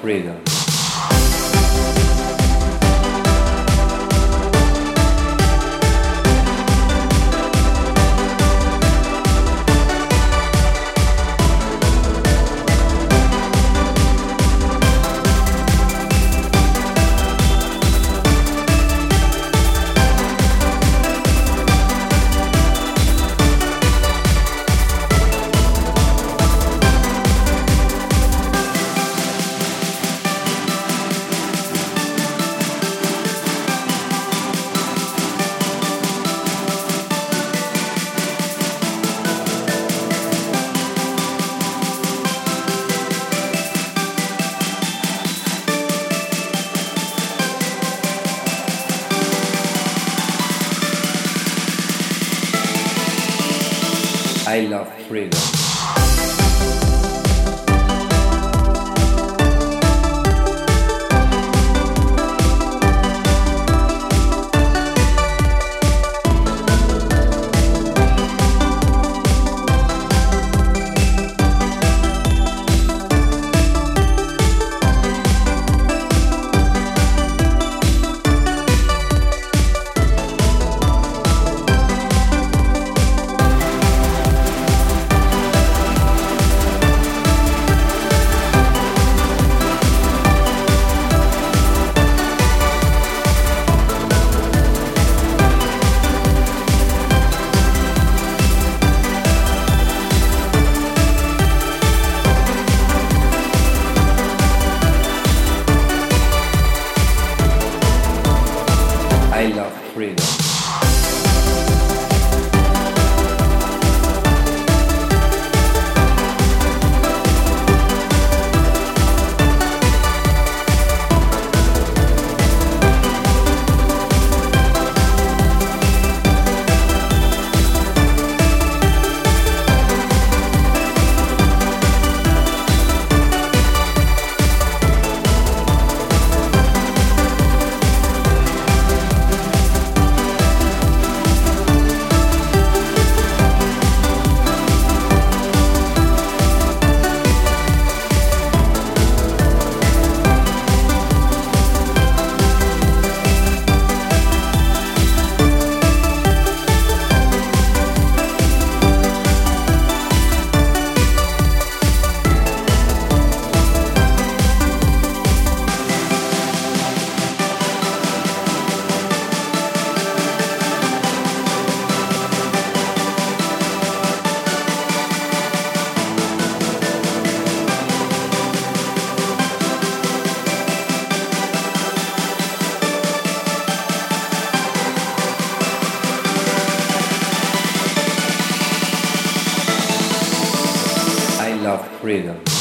freedom. I love freedom. Love freedom.